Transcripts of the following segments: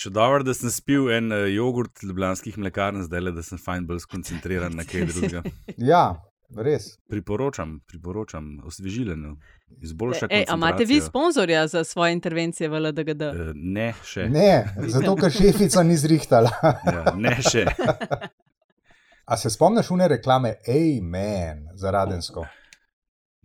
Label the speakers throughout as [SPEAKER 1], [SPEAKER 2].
[SPEAKER 1] Še dobro, da sem spil en uh, jogurt ljubljanskih mlekarn, zdaj le, da sem fajn bolj skoncentriran na kaj drugega.
[SPEAKER 2] Ja, res.
[SPEAKER 1] Priporočam, priporočam, osvežileno.
[SPEAKER 3] Ej, a imate vi sponzorja za svoje intervencije v LDGD?
[SPEAKER 1] Uh, ne, še.
[SPEAKER 2] Ne, zato ker šefica ni zrihtala.
[SPEAKER 1] ja, ne, še.
[SPEAKER 2] A se spomniš une reklame Amen za Radensko?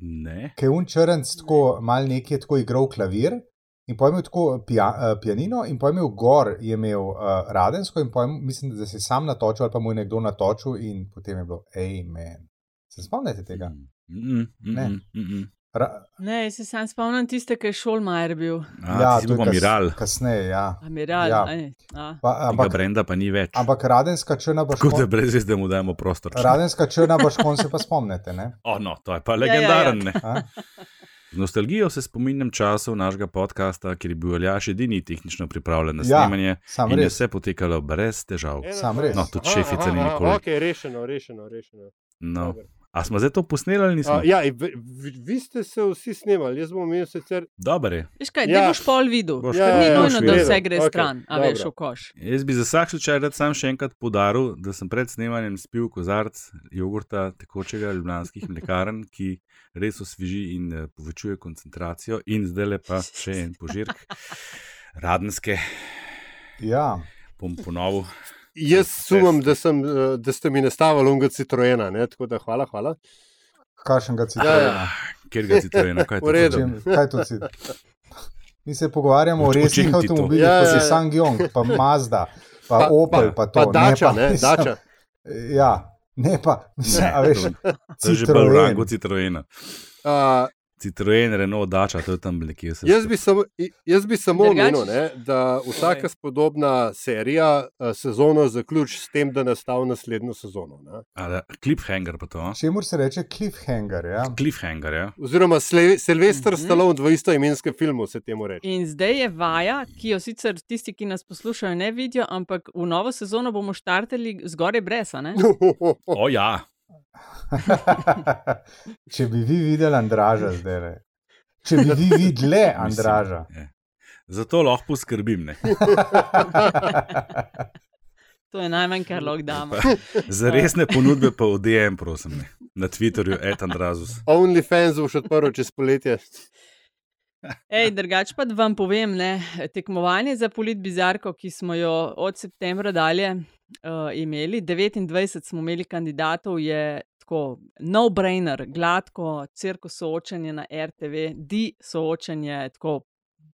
[SPEAKER 1] Ne.
[SPEAKER 2] Kaj un črnc tako mal nekje tako igral klavir in pojmil tako pija, uh, pianino in pojmil gor je imel uh, Radensko in pojmil, mislim, da se je sam natočil ali pa mu je nekdo natočil in potem je bilo Amen. Se spomnite tega?
[SPEAKER 1] Mm, mm,
[SPEAKER 2] Ne.
[SPEAKER 1] mm, mm.
[SPEAKER 2] Ra
[SPEAKER 3] Ne, se sam spomnim tiste, ki je Šolmajer bil.
[SPEAKER 1] A,
[SPEAKER 2] ja, to je
[SPEAKER 1] bil Miral,
[SPEAKER 2] Kasneje, ja.
[SPEAKER 3] Amiral.
[SPEAKER 2] Ja.
[SPEAKER 3] ej, a.
[SPEAKER 2] Pa, ampak,
[SPEAKER 1] brenda pa ni več.
[SPEAKER 2] ampak Radenska črna boš
[SPEAKER 1] Tako da brez da mu dajemo prostor.
[SPEAKER 2] Radenska črna boš kon se pa spomnite, ne?
[SPEAKER 1] O, no, to je pa
[SPEAKER 3] ja, ja.
[SPEAKER 1] legendaren. ne. Z nostalgijo se spominjam časov našega podcasta, kjer je bil Aljaš edini tehnično pripravljen na
[SPEAKER 2] Ja,
[SPEAKER 1] snemanje in je
[SPEAKER 2] res.
[SPEAKER 1] vse potekalo brez težav.
[SPEAKER 2] Sam res.
[SPEAKER 1] No, tudi šefica ni nikoli.
[SPEAKER 4] Ok, rešeno, rešeno. rešeno.
[SPEAKER 1] No.
[SPEAKER 4] Dobro.
[SPEAKER 1] A smo zdaj to posneli ali nismo?
[SPEAKER 4] A, ja, vi, vi, vi ste se vsi snemali, jaz bom imel sicer.
[SPEAKER 1] Dober je.
[SPEAKER 3] Veš kaj,
[SPEAKER 4] Ja.
[SPEAKER 3] boš pol videl.
[SPEAKER 1] Boš
[SPEAKER 3] Ja,
[SPEAKER 4] Ja,
[SPEAKER 3] ni
[SPEAKER 4] ja,
[SPEAKER 3] nujno, da vse gre
[SPEAKER 4] Okej,
[SPEAKER 3] stran, a
[SPEAKER 4] dobro.
[SPEAKER 3] veš v koš.
[SPEAKER 1] Jaz bi za vsak slučaj rad sam še enkrat podaril, da sem pred snemanjem spil kozarc jogurta tekočega ljubljanskih mlekarn, ki res osveži in eh, povečuje koncentracijo, in zdaj le pa še en požirk radenske,
[SPEAKER 2] Ja,
[SPEAKER 1] bom ponovil.
[SPEAKER 4] Jaz sumim, da, sem, eh, da ste mi nastavili unga citroena, ne? tako da hvala, hvala.
[SPEAKER 2] kakšnega citrona.
[SPEAKER 1] Ker ga citrojeno, kaj je
[SPEAKER 4] V redu.
[SPEAKER 1] to?
[SPEAKER 2] Kaj to si? Mi se pogovarjamo o resnih
[SPEAKER 1] to?
[SPEAKER 2] avtomobilih,
[SPEAKER 4] Ja,
[SPEAKER 2] kot
[SPEAKER 4] ja,
[SPEAKER 2] je
[SPEAKER 4] ja.
[SPEAKER 2] Sangyong, pa Mazda, pa, Opel, pa to.
[SPEAKER 4] Pa dača,
[SPEAKER 2] ne,
[SPEAKER 4] ne,
[SPEAKER 2] mislim,
[SPEAKER 4] dača.
[SPEAKER 2] Ja, ne pa, mislim,
[SPEAKER 1] Ne,
[SPEAKER 2] a veš,
[SPEAKER 1] to- To je že bolj v
[SPEAKER 2] Citroen.
[SPEAKER 1] rangu citrojena.
[SPEAKER 4] Uh,
[SPEAKER 1] Citroen, Renault, Dača, to je tam nekje
[SPEAKER 4] jaz, bi samo, jaz bi samo omenil, ne, da vsaka spodobna serija uh, sezono zaključi s tem, da nastavi naslednjo sezono. Ne.
[SPEAKER 1] Ali Cliffhanger pa to? a?
[SPEAKER 2] čemu se reče cliffhanger. Ja?
[SPEAKER 1] Cliffhanger, ja.
[SPEAKER 4] Oziroma Sle- Sylvester
[SPEAKER 3] Mhm.
[SPEAKER 4] Stallone v istoimenskem filmu se temu reče.
[SPEAKER 3] In zdaj je vaja, ki jo sicer tisti, ki nas poslušajo, ne vidijo, ampak v novo sezono bomo štartali zgoraj brez. a ne?
[SPEAKER 1] O ja,
[SPEAKER 2] Če bi vi videli Andraža zdaj, le. če bi vi videli Andraža.
[SPEAKER 1] Mislim, je. Zato lahko poskrbim. Ne?
[SPEAKER 3] To je najmanj, kar lahko damo.
[SPEAKER 1] Za resne ponudbe pa v DM, prosim, ne. na Twitterju, etan razus.
[SPEAKER 4] OnlyFans boš odprl čez poletje.
[SPEAKER 3] Ej, drugač pa vam povem, ne, tekmovanje za polit bizarko, ki smo jo od septembra dalje uh, imeli, 29 smo imeli kandidatov, je tako no-brainer, gladko, cirko soočanje na RTV, di soočanje, tako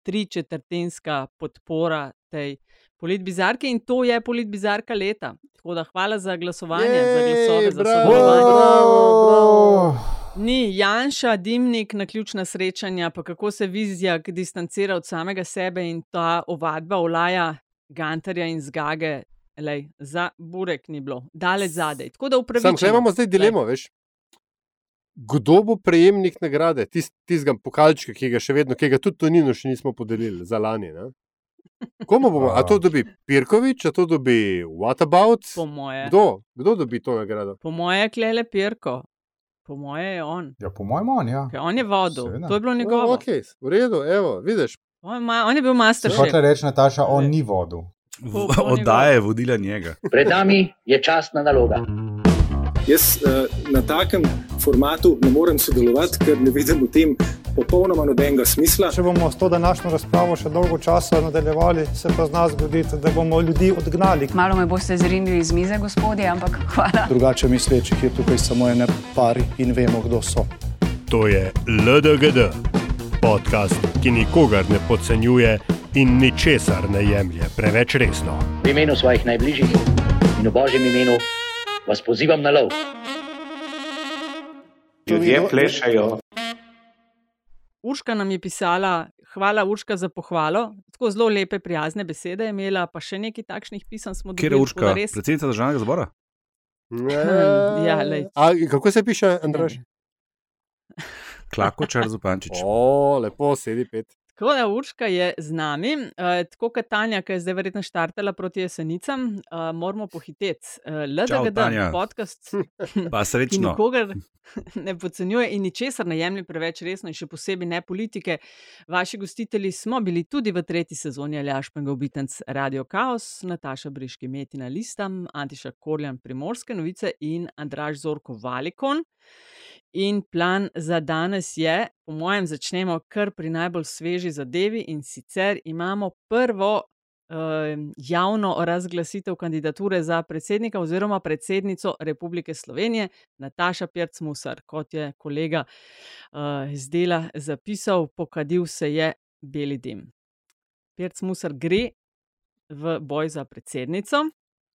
[SPEAKER 3] tri četrtinska podpora tej polit bizarki in to je polit bizarka leta. Tako da hvala za glasovanje, za glasove, za
[SPEAKER 4] bravo.
[SPEAKER 3] sodelovanje.
[SPEAKER 2] Bravo!
[SPEAKER 3] Ni Janša, dimnik na ključna srečanja, pa kako se vizija distancira od samega sebe in ta ovadba olaja Gantarja in zgage. Lej, za burek ni bilo, daleč zadaj. Tako da
[SPEAKER 4] Sam
[SPEAKER 3] upravičujem.
[SPEAKER 4] tukaj imamo zdaj dilemo, veš. Kdo bo prejemnik nagrade, tistega pokalčka, ki ga še vedno, ki ga tudi Tonino še nismo podelili za lani? Ne? Komu bomo? A to dobi Pirkovič, a to dobi Whatabout?
[SPEAKER 3] Po moje,
[SPEAKER 4] Kdo? Kdo dobi to nagrado?
[SPEAKER 3] po moje je klele Pirko, po moje je on.
[SPEAKER 2] Ja, po mojem, on, ja.
[SPEAKER 3] Ker on je vodil,
[SPEAKER 2] Seveda.
[SPEAKER 3] to je bilo
[SPEAKER 4] No,
[SPEAKER 3] njegovo.
[SPEAKER 4] okay, v redu, evo, vidiš.
[SPEAKER 3] On, ma, on je bil master
[SPEAKER 2] hoče reči, Nataša, on ni vodil.
[SPEAKER 3] Po- po
[SPEAKER 1] Oddaja je vodila njega.
[SPEAKER 5] Pred nami je časna naloga.
[SPEAKER 6] Jaz uh, na takem formatu ne morem sodelovati, ker ne vidim v tem popolnoma nobenega smisla.
[SPEAKER 7] Če bomo s to današnjo razpravo še dolgo časa nadaljevali, se pa z nas zgoditi, da bomo ljudi odgnali.
[SPEAKER 8] Malo me boste zrinili iz mize, gospodje, ampak hvala.
[SPEAKER 9] Drugače mislečih je tukaj samo ene pari in vemo, kdo so.
[SPEAKER 10] To je LDGD, podcast, ki nikogar ne podcenjuje in ničesar ne jemlje preveč resno.
[SPEAKER 5] V imenu svojih najbližjih in v božjem imenu vas pozivam na lov.
[SPEAKER 11] Ljudje plešajo.
[SPEAKER 3] Urška nam je pisala, hvala Urška za pohvalo, tako zelo lepe, prijazne besede je imela, pa še nekaj takšnih pisem smo
[SPEAKER 1] Kjer
[SPEAKER 3] dobili.
[SPEAKER 1] je
[SPEAKER 3] tako da
[SPEAKER 1] Urška?
[SPEAKER 3] res-
[SPEAKER 1] Predsednica državnega zbora?
[SPEAKER 3] Ja, lej.
[SPEAKER 4] A, kako se piše, Andraš?
[SPEAKER 1] Klakočar Zupančič.
[SPEAKER 4] O, lepo, sedi pet.
[SPEAKER 3] Tako da Urška je z nami, uh, tako kot Tanja, ki je zdaj verjetno štartala proti jesenicam, uh, moramo pohiteti. Uh, LDGD,
[SPEAKER 1] Tanja.
[SPEAKER 3] podcast,
[SPEAKER 1] Pa
[SPEAKER 3] ki
[SPEAKER 1] srečno.
[SPEAKER 3] nikogar ne podcenjuje in ničesar ne jemlje preveč resno, in še posebej ne politike. Vaši gostitelji smo bili tudi v tretji sezoni Aljaš Pengovitenc Radio Chaos, Nataša Briški Metina Listam, Antiša Korjan Primorske novice in Andraž Zorko Valikon. In plan za danes je, po mojem, začnemo kar pri najbolj sveži zadevi in sicer imamo prvo eh, javno razglasitev kandidature za predsednika oziroma predsednico Republike Slovenije, Nataša Pirc-Musar, kot je kolega uh, iz dela zapisal, pokadil se je beli dim. Pirc-Musar gre v boj za predsednico.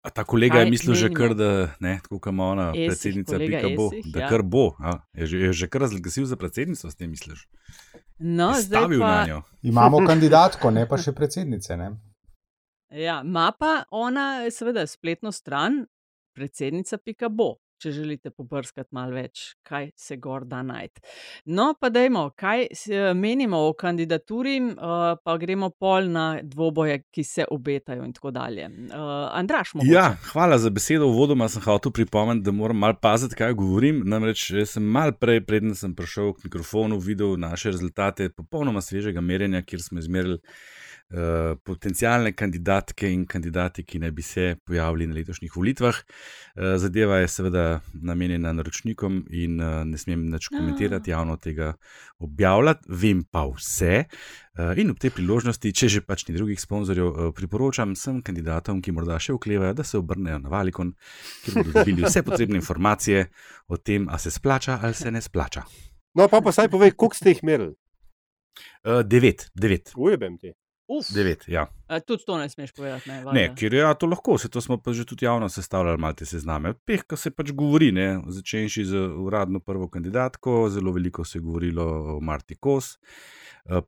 [SPEAKER 1] A ta kolega je
[SPEAKER 3] Kaj
[SPEAKER 1] mislil že
[SPEAKER 3] menimo?
[SPEAKER 1] kar, da ne, tako kot ona
[SPEAKER 3] Esih,
[SPEAKER 1] predsednica, pika bo,
[SPEAKER 3] Esih,
[SPEAKER 1] da
[SPEAKER 3] ja.
[SPEAKER 1] kar bo. A, je, že, je že kar razglasil za predsednico, s tem misliš?
[SPEAKER 3] No,
[SPEAKER 1] Je
[SPEAKER 3] zdaj
[SPEAKER 1] stavil
[SPEAKER 3] pa,
[SPEAKER 1] na njo.
[SPEAKER 2] Imamo kandidatko, ne pa še predsednice. Ne?
[SPEAKER 3] Ja, ima pa ona, seveda, spletno stran, predsednica.bo, če želite pobrskati malo več, kaj se gor da najti. No, pa dajmo, kaj eh, menimo o kandidaturi, eh, pa gremo pol na dvoboje, ki se obetajo in tako dalje. Eh, Andraš, mogoče.
[SPEAKER 1] Ja, hvala za besedo. Uvodoma sem hotel pripomniti, da moram malo paziti, kaj govorim. Namreč sem mal prej, preden sem prišel k mikrofonu, videl naše rezultate popolnoma svežega merjenja, kjer smo izmerili uh, potencijalne kandidatke in kandidati, ki naj bi se pojavili na letošnjih volitvah. Uh, zadeva je seveda namenjena naročnikom in uh, ne smem nič komentirati, javno tega objavljati, vem pa vse. In ob tej priložnosti, če že pač ni drugih sponzorjev, priporočam vsem kandidatom, ki morda še oklevajo, da se obrnejo na Valikon, kjer bodo dobili vse potrebne informacije o tem, ali se splača ali se ne splača.
[SPEAKER 4] No, pa pa saj povej, koliko ste jih merili?
[SPEAKER 1] Uh, devet, devet,
[SPEAKER 4] Ujebem ti.
[SPEAKER 3] Uf,
[SPEAKER 1] devet, ja.
[SPEAKER 3] eh, tudi to ne smeš povedati. Ne,
[SPEAKER 1] Ne, ker ja, to lahko, se to smo pa že tudi javno sestavljali, malo te sezname. Peh, ko se pač govori, ne, začenši z uradno prvo kandidatko, zelo veliko se je govorilo o Marti Kos,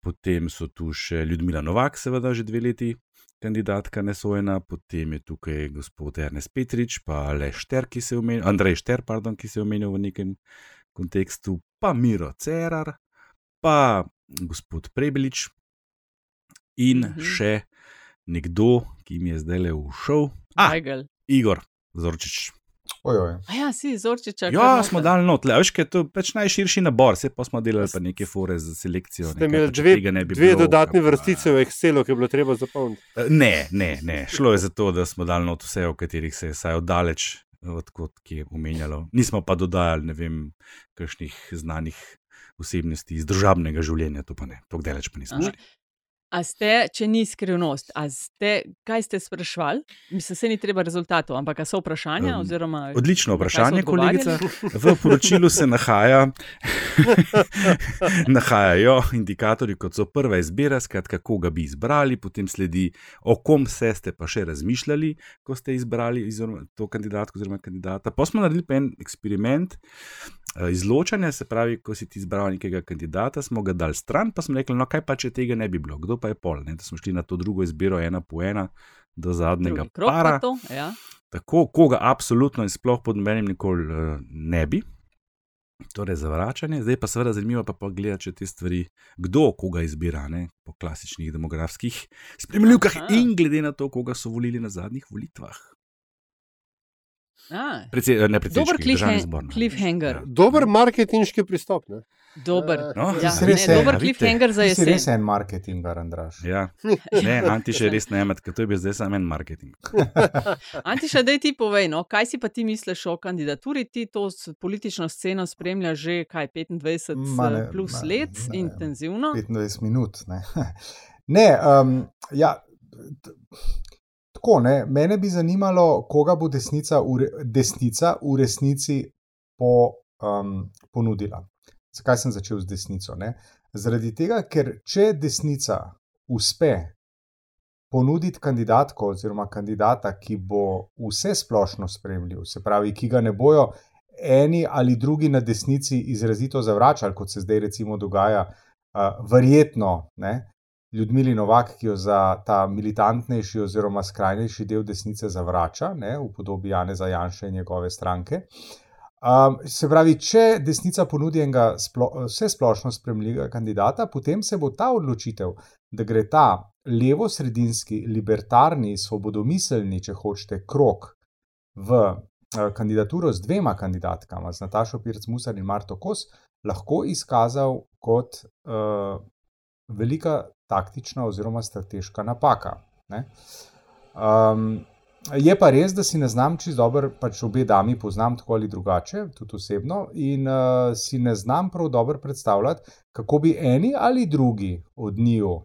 [SPEAKER 1] potem so tu še Ljudmila Novak, seveda že dve leti. Kandidatka nesojena, potem je tukaj gospod Ernest Petrič, pa Le Šter, ki se je omenil, Andrej Šter, pardon, ki se je omenil v nekem kontekstu, pa Miro Cerar, pa gospod Prebelič in
[SPEAKER 3] Mhm.
[SPEAKER 1] še nekdo, ki mi je zdaj le ušel. A,
[SPEAKER 3] Weigl.
[SPEAKER 1] Igor Zorčič.
[SPEAKER 2] Ojoj.
[SPEAKER 3] A ja, si Zorčiča.
[SPEAKER 1] Ja, smo dali not, le, veš, kaj je to pač najširši nabor, se pa smo delali pa neke fore za selekcijo.
[SPEAKER 4] Ste imeli
[SPEAKER 1] pa, če
[SPEAKER 4] dve, dve
[SPEAKER 1] bilo,
[SPEAKER 4] dodatne vrstice v Excelu, ki je bilo treba zapolniti.
[SPEAKER 1] Eh, Ne, ne, ne. Šlo je za to, da smo dali not vse, o katerih se je saj oddaleč, odkot ki je omenjalo. Nismo pa dodajali, ne vem, kakšnih znanih osebnosti iz družabnega življenja, to pa ne, tako daleč pa nismo
[SPEAKER 3] Aha.
[SPEAKER 1] šli.
[SPEAKER 3] A ste, če ni skrivnost, ste, kaj ste sprašvali? Mislim, se ni treba rezultatov, ampak so vprašanja?
[SPEAKER 1] Um,
[SPEAKER 3] oziroma,
[SPEAKER 1] Odlično
[SPEAKER 3] kaj so
[SPEAKER 1] vprašanje, kolegica. V poročilu se nahaja, nahajajo indikatorji, kot so prva izbira, skratka, koga bi izbrali, potem sledi, o kom se ste pa še razmišljali, ko ste izbrali oziroma, to kandidatko oziroma kandidata. Pa smo naredili pa en eksperiment eh, izločanja, se pravi, ko si ti izbral nekega kandidata, smo ga dali stran, pa smo rekli, no kaj pa, če tega ne bi bilo, kdo pa je pol. Ne? Da smo šli na to drugo izbiro, ena po ena, do zadnjega para.
[SPEAKER 3] pa to, ja.
[SPEAKER 1] Tako, koga absolutno in sploh pod menim nikoli uh, ne bi. Torej, zavračanje, zdaj pa seveda zanimivo pa pogledati, če te stvari, kdo koga izbira, ne, po klasičnih demografskih spremljivkah
[SPEAKER 3] Aha.
[SPEAKER 1] in glede na to, koga so volili na zadnjih volitvah.
[SPEAKER 3] A,
[SPEAKER 1] Predse, ne
[SPEAKER 3] dober
[SPEAKER 1] predsedniški, državni zbor. no.
[SPEAKER 3] cliffhanger.
[SPEAKER 1] Ja.
[SPEAKER 4] Dober marketinški pristop. Ne?
[SPEAKER 3] Dober.
[SPEAKER 1] No,
[SPEAKER 3] Ja, ne,
[SPEAKER 2] je,
[SPEAKER 3] dober
[SPEAKER 1] a vidite?
[SPEAKER 3] cliffhanger za
[SPEAKER 2] si res
[SPEAKER 3] jesen.
[SPEAKER 2] en marketingar, Andraš.
[SPEAKER 1] Ja, ne, Anti še res ne imet, ker to je bil zdaj samo en marketing.
[SPEAKER 3] Antiša, daj ti povej, no, kaj si pa ti misliš o kandidaturi? Ti to politično sceno spremljaš že kaj 25
[SPEAKER 2] Ma ne,
[SPEAKER 3] eh, plus
[SPEAKER 2] ma,
[SPEAKER 3] let,
[SPEAKER 2] ne.
[SPEAKER 3] intenzivno.
[SPEAKER 2] 25 minut. Ne, ne um, ja, tako ne. Mene bi zanimalo, koga bo desnica v, re- desnica v resnici po, um, ponudila. Zakaj sem začel z desnico? Ne? Zaradi tega, ker če desnica uspe ponuditi kandidatko oziroma kandidata, ki bo vse splošno spremljiv, se pravi, ki ga ne bojo eni ali drugi na desnici izrazito zavračali, kot se zdaj recimo dogaja, uh, verjetno ne, Ljudmili Novak, ki jo za ta militantnejši oziroma skrajnejši del desnice zavrača, ne, v podobi Janeza Janša in njegove stranke. Um, se pravi, če desnica ponudi enega splo, vse splošno spremljivega kandidata, potem se bo ta odločitev, da gre ta levo-sredinski, libertarni, svobodomiselni, če hočete, krok v uh, kandidaturo z dvema kandidatkama, z Natašo Pirc-Musar in Marto Kos, lahko izkazal kot uh, velika taktična oziroma strateška napaka. Um, je pa res, da si ne znam čisto dobro, pač obe dami poznam tako ali drugače, tudi osebno, in uh, si ne znam prav dobro predstavljati, kako bi eni ali drugi od njiju,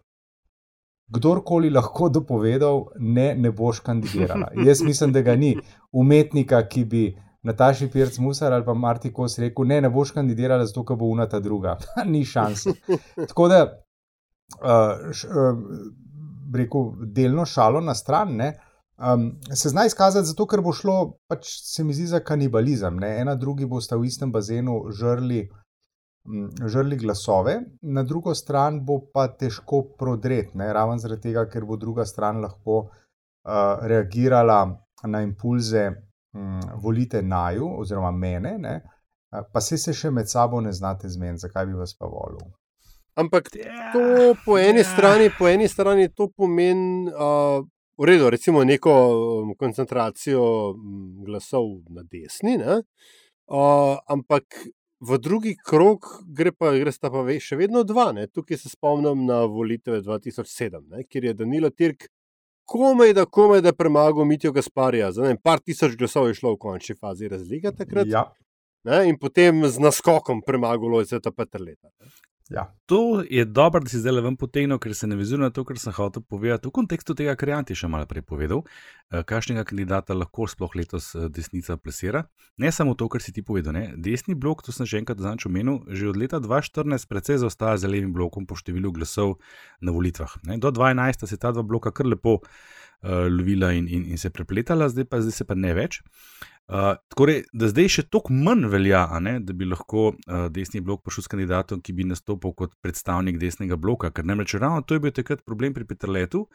[SPEAKER 2] kdorkoli lahko dopovedal, ne, ne boš kandidirala. Jaz mislim, da ga ni umetnika, ki bi Nataši Pirc Musar ali pa Marti Kos rekel, ne, ne boš kandidirala, zato ker bo unata druga. ni šans. Tako da, uh, š, uh, rekel, delno šalo na stran, ne, um, se zna izkazati, zato ker bo šlo, pač se mi zdi, za kanibalizem. Ne. Ena drugi bosta v istem bazenu žrli. Žrli glasove, na drugo stran bo pa težko prodreti, ravno zaradi tega, ker bo druga stran lahko uh, reagirala na impulze um, volite naju, oziroma mene, ne? pa se se še med sabo ne znate zmeniti, zakaj bi vas pa volil.
[SPEAKER 4] Ampak to po eni strani, po eni strani to pomeni, uh, v redu, recimo neko koncentracijo glasov na desni, uh, ampak v drugi krog gre pa, gre sta pa še vedno dva. Ne? Tukaj se spomnim na volitve 2007, ne? kjer je Danilo Tirk komaj da, komaj da premagal Mitijo Gasparija. Za ne, par tisoč glasov je šlo v končni fazi razlika takrat.
[SPEAKER 2] Ja.
[SPEAKER 4] Ne, in potem z naskokom premagalo je ta Petrleta.
[SPEAKER 2] Ja.
[SPEAKER 1] To je dobro, da si zdaj le ven potegnil, ker se ne vezuje na to, kar sem hotel povedati. V kontekstu tega, kar je Anti še malo prej povedal, kakšnega kandidata lahko sploh letos desnica plesira. Ne samo to, kar si ti povedal. Ne? Desni blok, to sem že enkrat značil omenil, že od leta 2014 precej zaostaja za levim blokom po številu glasov na volitvah. Ne? Do 2012 se ta dva bloka kar lepo uh, lovila in, in, in se prepletala, zdaj pa, zdaj pa ne več. Uh, tako re, da zdaj še toliko manj velja, ne, da bi lahko uh, desni blok prišel s kandidatom, ki bi nastopil kot predstavnik desnega bloka. Ker namreč ravno to je bil takrat problem pri Petrletu.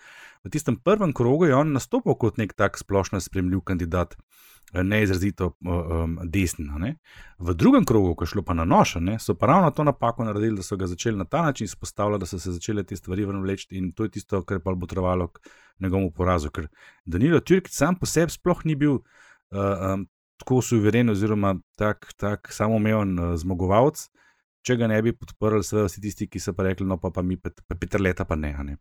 [SPEAKER 1] V tistem prvem krogu je on nastopil kot nek tak splošno spremljiv kandidat, ne izrazito um, desni. Ne. V drugem krogu, ko je šlo pa na nož, so pa ravno to napako naredili, da so ga začeli na ta način izpostavljati, da so se začele te stvari vrniti in to je tisto, kar pa bo trvalo k njegovemu porazu. Ker Danilo Türk sam po sebi sploh ni bil uh, um, tako suveren, oziroma tak, tak samoumeven uh, zmagovalec, če ga ne bi podprli, seveda vsi tisti, ki so pa rekli, no pa, pa mi pa, pa Peter leta pa ne. ne.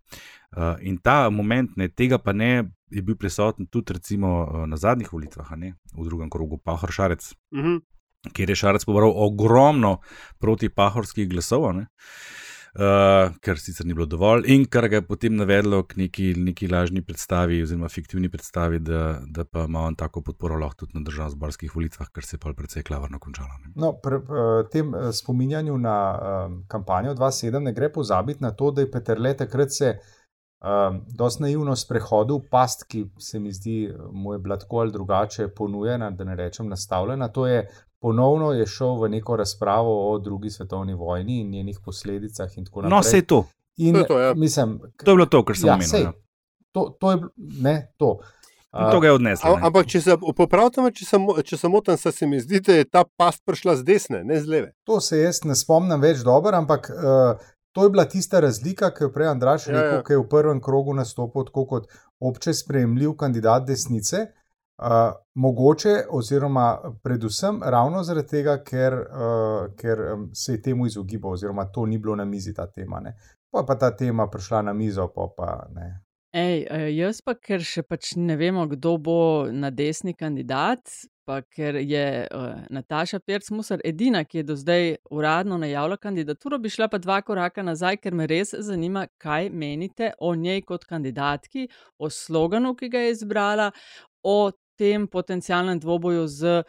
[SPEAKER 1] Uh, in ta moment, ne, tega pa ne, je bil prisoten tudi recimo, uh, na zadnjih volitvah, ne, v drugem krogu, Pahor Šarec.
[SPEAKER 4] Uh -huh.
[SPEAKER 1] Ker je Šarec pobral ogromno proti pahorskih glasov, uh, uh, ker sicer ni bilo dovolj, in kar ga je potem navedlo k neki, neki lažni predstavi, oziroma fiktivni predstavi, da, da pa ima on tako podporo lahko tudi na državno-zborskih volitvah, kar se je pa precej klavrno končalo. Ne?
[SPEAKER 2] No, pri tem spominjanju na um, kampanjo 2.7 ne gre pozabiti na to, da je Peter Le takrat se. Um, dosti naivno sprehodil past, ki se mi zdi, mu je bila tako ali drugače ponujena, da ne rečem nastavljena. To je ponovno je šel v neko razpravo o drugi svetovni vojni in njenih posledicah. In
[SPEAKER 1] no, vse to.
[SPEAKER 2] In,
[SPEAKER 4] to, je to, ja.
[SPEAKER 2] mislim,
[SPEAKER 1] to je bilo to, kar sem
[SPEAKER 2] ja,
[SPEAKER 1] omenil.
[SPEAKER 2] Sej,
[SPEAKER 1] ja.
[SPEAKER 2] to, to je ne to.
[SPEAKER 1] In to ga je odneslo.
[SPEAKER 4] A, ampak, če se popravim, če sem, če sem moten, se mi zdi, da je ta past prišla z desne, ne z leve.
[SPEAKER 2] To se jaz ne spomnim več dobro, ampak uh, to je bila tista razlika, ki je prej Andraš rekel, ja, ja. ki je v prvem krogu nastopil kot obče sprejemljiv kandidat desnice. Uh, mogoče, oziroma predvsem ravno zaradi tega, ker, uh, ker se je temu izogibal, oziroma to ni bilo na mizi ta tema. Ne. Pa je pa ta tema prišla na mizo, pa pa ne.
[SPEAKER 3] Ej, jaz pa, ker še pač ne vemo, kdo bo na desni kandidat, pa ker je uh, Nataša Pirc-Musar edina, ki je do zdaj uradno najavila kandidaturo, bi šla pa dva koraka nazaj, ker me res zanima, kaj menite o njej kot kandidatki, o sloganu, ki ga je izbrala, o tem potencialnem dvoboju z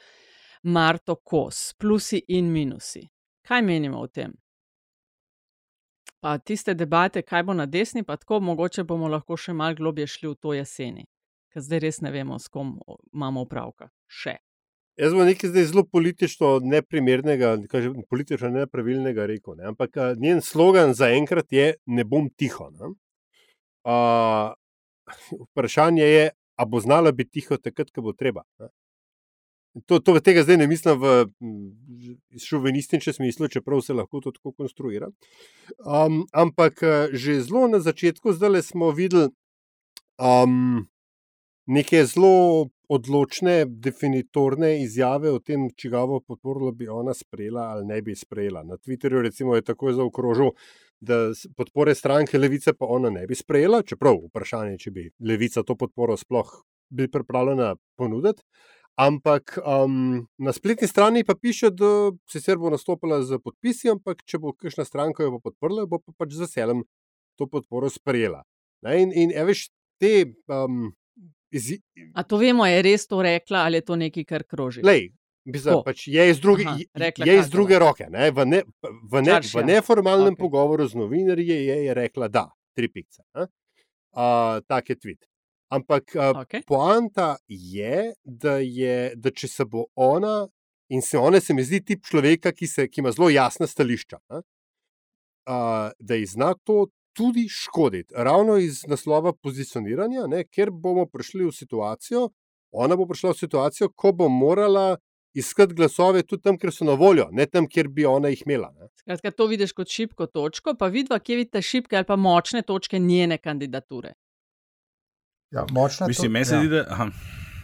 [SPEAKER 3] Marto Kos, plusi in minusi. Kaj menimo o tem? Pa tiste debate, kaj bo na desni, pa tako mogoče bomo lahko še malo globje šli v to jeseni, ker zdaj res ne vemo, s kom imamo upravka. Še.
[SPEAKER 4] Jaz bom nekaj zdaj zelo politično neprimernega, kažem, politično nepravilnega rekel. Ne? Ampak njen slogan za enkrat je: Ne bom tiho. Ne? Uh, vprašanje je, a bo znala biti tiho takrat, ko bo treba. To, to tega zdaj ne mislim v šovinističnem smislu, čeprav se lahko to tako konstruira. Um, ampak eh, že zelo na začetku, zdaj smo videli um, neke zelo odločne, definitorne izjave o tem, čigavo podporo bi ona sprejela ali ne bi sprejela. Na Twitterju recimo, je tako zaokrožil, da podpore stranke Levice pa ona ne bi sprejela, čeprav vprašanje, če bi Levica to podporo sploh bi pripravljena ponuditi. Ampak um, na spletni strani pa piše, da sicer bo nastopila z podpisi, ampak če bo kakšna stranka jo podprla, bo pa pač z veseljem to podporo sprejela. Ne, in, in veš, te. Um,
[SPEAKER 3] Izji... A to vemo, je res to rekla ali je to nekaj, kar kroži?
[SPEAKER 4] Lej, Bizar, pač je iz druge, Aha, je iz druge roke. Ne? V, ne, v, ne, v neformalnem okay. pogovoru z novinarji je, je rekla, da, tri pice. Uh, tak je tweet. Ampak uh, okay. poanta je da, je, da če se bo ona, in se ona se mi zdi tip človeka, ki, se, ki ima zelo jasna stališča, uh, da ji zna to tudi škoditi. Ravno iz naslova pozicioniranja, ne, ker bomo prišli v situacijo, ona bo prišla v situacijo, ko bo morala. Iskati glasove tudi tam, kjer so na voljo, ne tam, kjer bi ona jih imela.
[SPEAKER 3] Skratka, to vidiš kot šibko točko, pa vidiš, kje vidiš šibke ali pa močne točke njene kandidature.
[SPEAKER 2] Ja, močna
[SPEAKER 1] Mislim, meni se
[SPEAKER 2] ja.
[SPEAKER 1] zdi, da.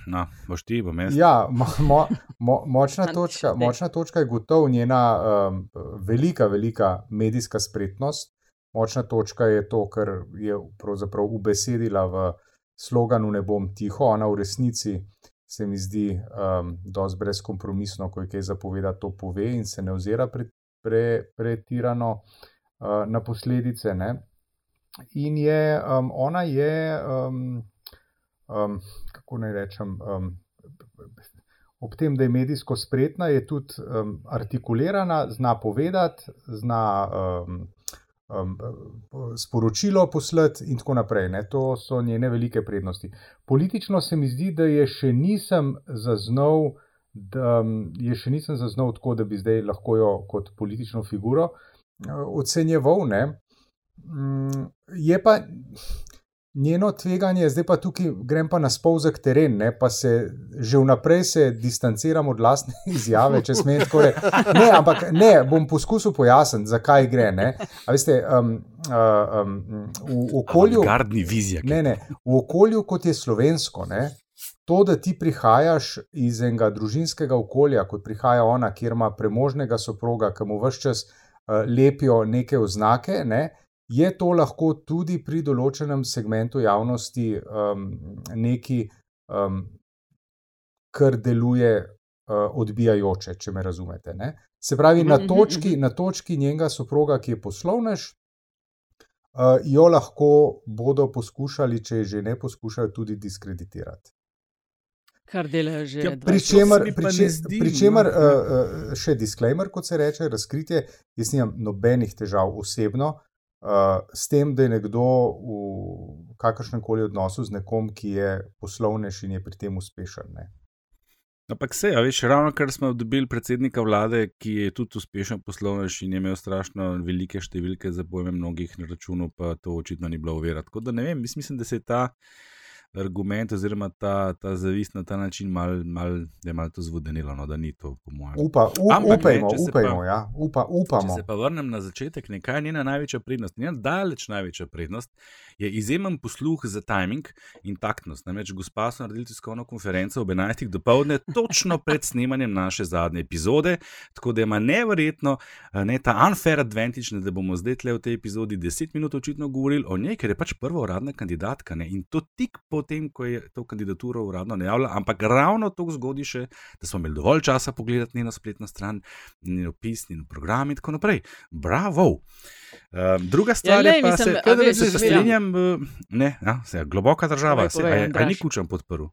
[SPEAKER 1] No, boš ti, bom jaz.
[SPEAKER 2] Ja, mo, mo, mo, močna, točka, močna točka je gotovo njena um, velika, velika medijska spretnost. Močna točka je to, kar je pravzaprav ubesedila v sloganu Ne bom tiho. Ona v resnici se mi zdi um, dosti brezkompromisno, ko je kaj zapovedati, to pove in se ne ozira pre, pre, pretirano uh, na posledice. Ne? In je, um, ona je. Um, um, kako naj rečem, um, ob tem, da je medijsko spretna, je tudi um, artikulirana, zna povedati, zna um, um, sporočilo poslati in tako naprej. Ne. To so njene velike prednosti. Politično se mi zdi, da je še nisem zaznal. Da je še nisem zaznal tako, da bi zdaj lahko jo kot politično figuro ocenjeval. Ne. Mm, je pa njeno tveganje, zdaj pa tukaj grem pa na spolzek teren, ne, pa se že vnaprej se distanciram od lastne izjave, če smem tako reči. Ne, ampak ne, bom poskusil pojasniti, zakaj gre. Ne. A veste, um, um, v okolju.
[SPEAKER 1] Vizija,
[SPEAKER 2] ne, ne, v okolju, kot je slovensko, ne. To, da ti prihajaš iz enega družinskega okolja, kot prihaja ona, kjer ima premožnega soproga, ki mu vse čas uh, lepijo neke oznake, ne, uh, je to lahko tudi pri določenem segmentu javnosti um, nekaj, um, kar deluje uh, odbijajoče, če me razumete. Ne? Se pravi, na mhm, mhm, točki,
[SPEAKER 3] mhm.
[SPEAKER 2] na točki njenega soproga, ki je poslovnež, uh, jo lahko bodo poskušali, če že ne poskušajo, tudi diskreditirati.
[SPEAKER 3] Kar delajo že.
[SPEAKER 2] Ja, Pričemer, pričemer no. uh, uh, še disclaimer, kot se reče, razkritje. Jaz nimam nobenih težav osebno, uh, uh, s tem, da je nekdo v kakršnem koli odnosu z nekom, ki je poslovnež in je pri tem uspešen. Ne.
[SPEAKER 1] Ampak se, a veš, ravno kar smo dobili predsednika vlade, ki je tudi uspešen poslovnež in je imel strašno velike številke za pojme mnogih na računu, pa to očitno ni bilo uverjati. Tako da ne vem, mislim, da se je ta argument oziroma ta, ta zavist na ta način mal, mal, je malo to zvodenilo, no, da ni to, po mojem.
[SPEAKER 2] Upa, up, Ampak, upajmo, ne, upajmo, pa, ja. Upa, upamo.
[SPEAKER 1] Če se pa vrnem na začetek, kaj je njena največja prednost? Njena daleč največja prednost je izjemen posluh za timing in taktnost. Namreč gospa so naredili tiskovno konferenco ob 11. dopoledne, točno pred snemanjem naše zadnje epizode, tako da ima neverjetno ne, ta unfair advantage, da bomo zdaj tle v tej epizodi 10 minut očitno govorili o njej, ker je pač prva uradna kandidatka ne, in to tik po potem, ko je to kandidaturo uradno najavila, ampak ravno to zgodi še, da smo imeli dovolj časa pogledati njeno spletno stran, njen opis, njen program in tako naprej. Bravo! Uh, druga ja, stvar ja, lej, je, da se, kadar se, se strinjam, ne, ja, se, globoka država, se, a, a ni kučem podprl.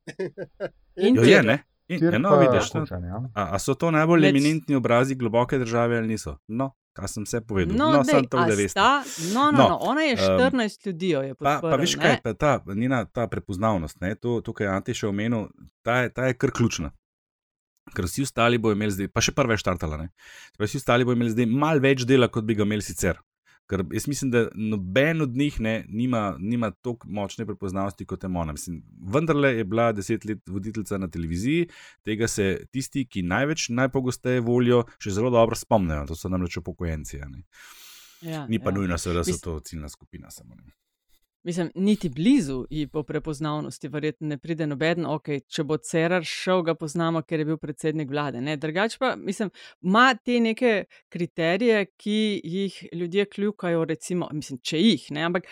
[SPEAKER 1] jo je, ne? In, eno, vidiš, kučan, ja. a, a so to najbolj eminentni obrazi globoke države ali niso? No, Kaj sem vse povedal?
[SPEAKER 3] No, no sem to, da veste. No, no, no, no, ona je 14 um, ljudi, je pa.
[SPEAKER 1] Pa veš kaj, pa ta, njena, ta prepoznavnost, ne, to, to, kar je Ante še omenil, ta, ta je kar ključna. Ker vsi ostali bodo imeli zdaj, pa še prve štartala, ne. Vsi ostali bodo imeli zdaj malo več dela, kot bi ga imeli sicer. Ker jaz mislim, da noben od njih ne, nima, nima tako močne prepoznavnosti kot Emona. Mislim, vendarle je bila deset let voditeljica na televiziji, tega se tisti, ki največ, najpogosteje volijo, še zelo dobro spomnijo. To so namreč upokojenci.
[SPEAKER 3] Ja,
[SPEAKER 1] Ni pa
[SPEAKER 3] ja.
[SPEAKER 1] nujno, seveda, da so to ciljna skupina. Samo, ne.
[SPEAKER 3] Mislim, niti blizu ji po prepoznavnosti, verjetno ne pride noben. Okay, če bo Cerar šel, ga poznamo, ker je bil predsednik vlade. Drugač pa, mislim, ima te neke kriterije, ki jih ljudje kljukajo, recimo, mislim, če jih, ne, ampak.